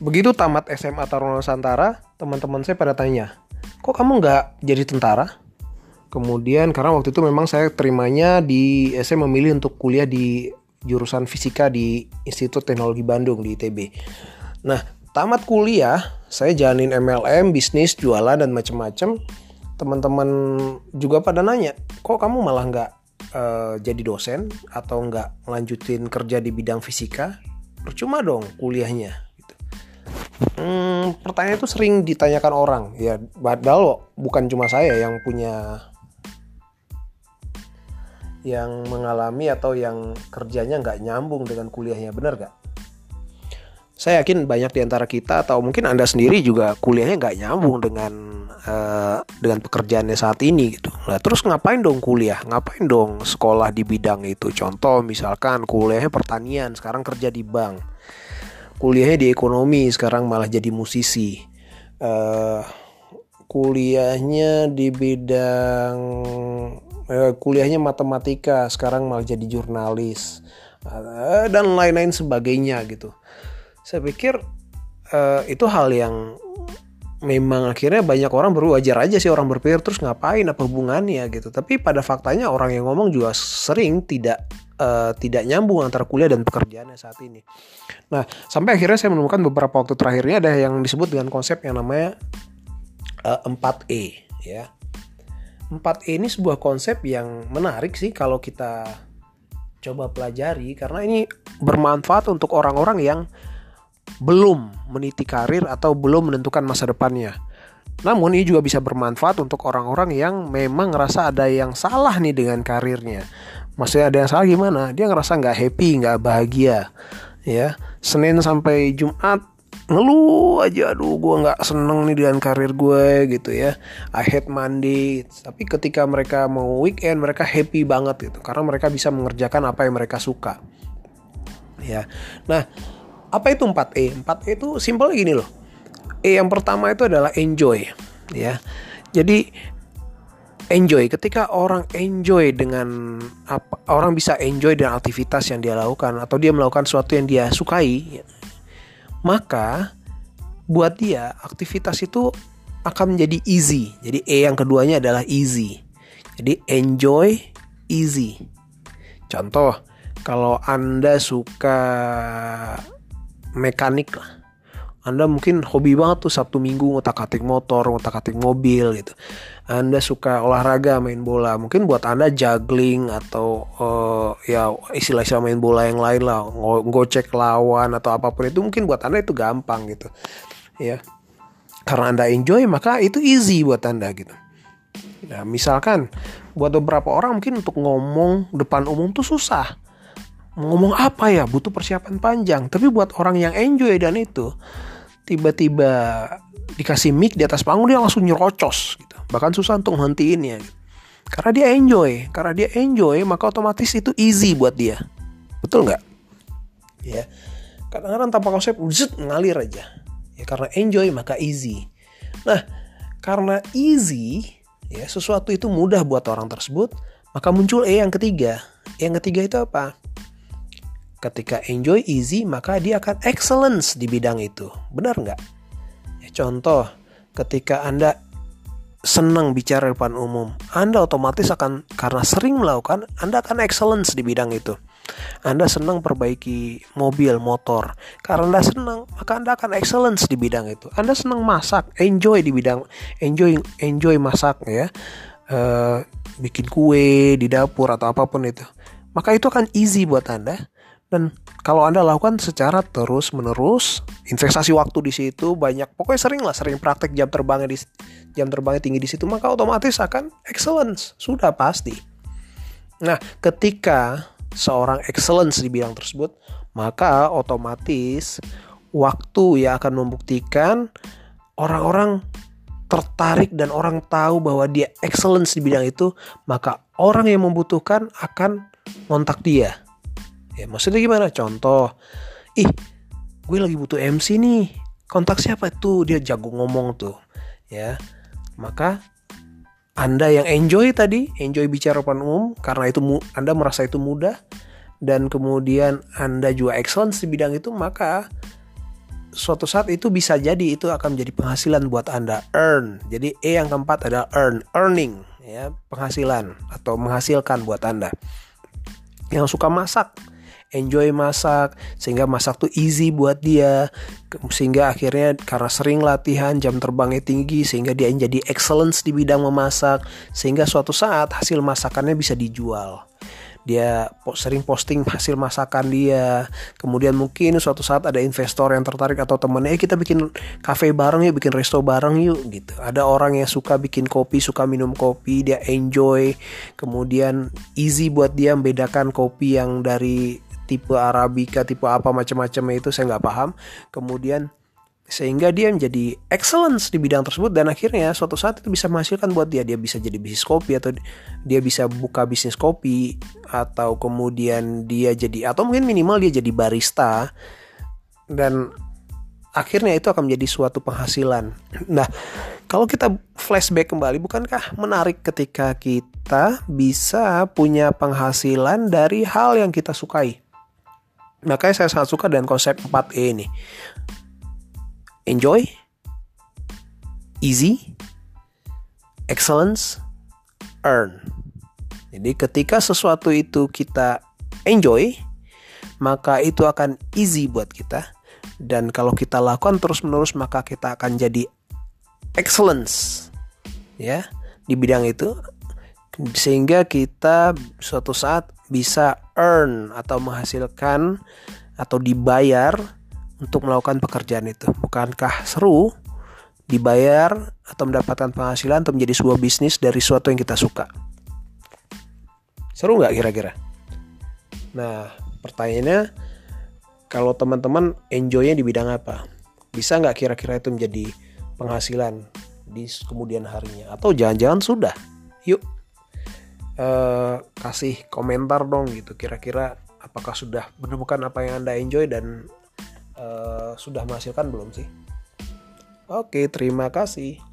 Begitu tamat SMA Taruna Nusantara, teman-teman saya pada tanya, kok kamu nggak jadi tentara? Kemudian karena waktu itu memang saya terimanya di saya memilih untuk kuliah di jurusan fisika di Institut Teknologi Bandung di ITB. Nah, tamat kuliah, saya jalanin MLM, bisnis, jualan dan macam-macam. Teman-teman juga pada nanya, kok kamu malah nggak uh, jadi dosen atau nggak lanjutin kerja di bidang fisika? Percuma dong kuliahnya. Hmm, pertanyaan itu sering ditanyakan orang. Ya, padahal bukan cuma saya yang punya yang mengalami atau yang kerjanya nggak nyambung dengan kuliahnya benar nggak? Saya yakin banyak di antara kita atau mungkin anda sendiri juga kuliahnya nggak nyambung dengan uh, dengan pekerjaannya saat ini gitu. Nah terus ngapain dong kuliah? Ngapain dong sekolah di bidang itu? Contoh misalkan kuliahnya pertanian, sekarang kerja di bank. Kuliahnya di ekonomi, sekarang malah jadi musisi. Uh, kuliahnya di bidang eh, kuliahnya matematika sekarang malah jadi jurnalis eh, dan lain-lain sebagainya gitu saya pikir eh, itu hal yang memang akhirnya banyak orang baru wajar aja sih orang berpikir terus ngapain? Apa hubungannya? Gitu. Tapi pada faktanya orang yang ngomong juga sering tidak uh, tidak nyambung antara kuliah dan pekerjaannya saat ini. Nah sampai akhirnya saya menemukan beberapa waktu terakhirnya ada yang disebut dengan konsep yang namanya uh, 4E ya. 4E ini sebuah konsep yang menarik sih kalau kita coba pelajari karena ini bermanfaat untuk orang-orang yang belum meniti karir atau belum menentukan masa depannya. Namun ini juga bisa bermanfaat untuk orang-orang yang memang ngerasa ada yang salah nih dengan karirnya. Maksudnya ada yang salah gimana? Dia ngerasa nggak happy, nggak bahagia. Ya, Senin sampai Jumat ngeluh aja aduh gue nggak seneng nih dengan karir gue gitu ya I hate Monday tapi ketika mereka mau weekend mereka happy banget gitu karena mereka bisa mengerjakan apa yang mereka suka ya nah apa itu 4E 4E itu simpel gini loh E yang pertama itu adalah enjoy ya jadi enjoy ketika orang enjoy dengan apa orang bisa enjoy dengan aktivitas yang dia lakukan atau dia melakukan sesuatu yang dia sukai maka buat dia aktivitas itu akan menjadi easy. Jadi E yang keduanya adalah easy. Jadi enjoy easy. Contoh, kalau Anda suka mekanik lah anda mungkin hobi banget tuh Sabtu Minggu ngotak-atik motor, ngotak-atik mobil gitu. Anda suka olahraga, main bola. Mungkin buat Anda juggling atau uh, ya istilah-istilah main bola yang lain lah, ngocek lawan atau apa pun itu mungkin buat Anda itu gampang gitu. Ya. Karena Anda enjoy maka itu easy buat Anda gitu. Nah, misalkan buat beberapa orang mungkin untuk ngomong depan umum tuh susah ngomong apa ya? Butuh persiapan panjang. Tapi buat orang yang enjoy dan itu tiba-tiba dikasih mic di atas panggung dia langsung nyerocos gitu. Bahkan susah untuk menghentiinnya karena dia enjoy. Karena dia enjoy maka otomatis itu easy buat dia. Betul nggak? Ya. Kadang-kadang tanpa konsep zut ngalir aja. Ya karena enjoy maka easy. Nah karena easy ya sesuatu itu mudah buat orang tersebut maka muncul E yang ketiga. Yang ketiga itu apa Ketika enjoy easy, maka dia akan excellence di bidang itu. Benar nggak? Ya, contoh, ketika Anda senang bicara di depan umum, Anda otomatis akan karena sering melakukan, Anda akan excellence di bidang itu. Anda senang perbaiki mobil, motor. Karena Anda senang, maka Anda akan excellence di bidang itu. Anda senang masak, enjoy di bidang, enjoy enjoy masak ya. Uh, bikin kue di dapur atau apa pun itu. Maka itu akan easy buat Anda dan kalau Anda lakukan secara terus-menerus, investasi waktu di situ banyak, pokoknya sering lah, sering praktek jam terbangnya di jam terbangnya tinggi di situ, maka otomatis akan excellence, sudah pasti. Nah, ketika seorang excellence di bidang tersebut, maka otomatis waktu yang akan membuktikan orang-orang tertarik dan orang tahu bahwa dia excellence di bidang itu, maka orang yang membutuhkan akan kontak dia Ya maksudnya gimana? Contoh, ih gue lagi butuh MC nih. Kontak siapa tuh? Dia jago ngomong tuh. Ya. Maka anda yang enjoy tadi, enjoy bicara depan umum karena itu Anda merasa itu mudah dan kemudian Anda juga excellence di bidang itu, maka suatu saat itu bisa jadi itu akan menjadi penghasilan buat Anda. Earn. Jadi E yang keempat adalah earn, earning ya, penghasilan atau menghasilkan buat Anda. Yang suka masak, enjoy masak sehingga masak tuh easy buat dia. Sehingga akhirnya karena sering latihan jam terbangnya tinggi sehingga dia jadi excellence di bidang memasak sehingga suatu saat hasil masakannya bisa dijual. Dia sering posting hasil masakan dia. Kemudian mungkin suatu saat ada investor yang tertarik atau temennya eh kita bikin cafe bareng yuk bikin resto bareng yuk gitu. Ada orang yang suka bikin kopi suka minum kopi dia enjoy. Kemudian easy buat dia membedakan kopi yang dari tipe arabica tipe apa macam-macamnya itu saya nggak paham kemudian sehingga dia menjadi excellence di bidang tersebut dan akhirnya suatu saat itu bisa menghasilkan buat dia dia bisa jadi bisnis kopi atau dia bisa buka bisnis kopi atau kemudian dia jadi atau mungkin minimal dia jadi barista dan akhirnya itu akan menjadi suatu penghasilan. Nah, kalau kita flashback kembali, bukankah menarik ketika kita bisa punya penghasilan dari hal yang kita sukai? Makanya saya sangat suka dengan konsep 4E ini enjoy, easy, excellence, earn. Jadi ketika sesuatu itu kita enjoy, maka itu akan easy buat kita. Dan kalau kita lakukan terus-menerus maka kita akan jadi excellence ya di bidang itu sehingga kita suatu saat bisa earn atau menghasilkan atau dibayar untuk melakukan pekerjaan itu. Bukankah seru dibayar atau mendapatkan penghasilan untuk menjadi sebuah bisnis dari sesuatu yang kita suka? Seru nggak kira-kira? Nah, pertanyaannya, kalau teman-teman enjoynya di bidang apa? Bisa nggak kira-kira itu menjadi penghasilan di kemudian harinya? Atau jangan-jangan sudah? Yuk, eh, kasih komentar dong gitu. Kira-kira apakah sudah menemukan apa yang Anda enjoy dan uh, sudah menghasilkan belum sih? Oke, terima kasih.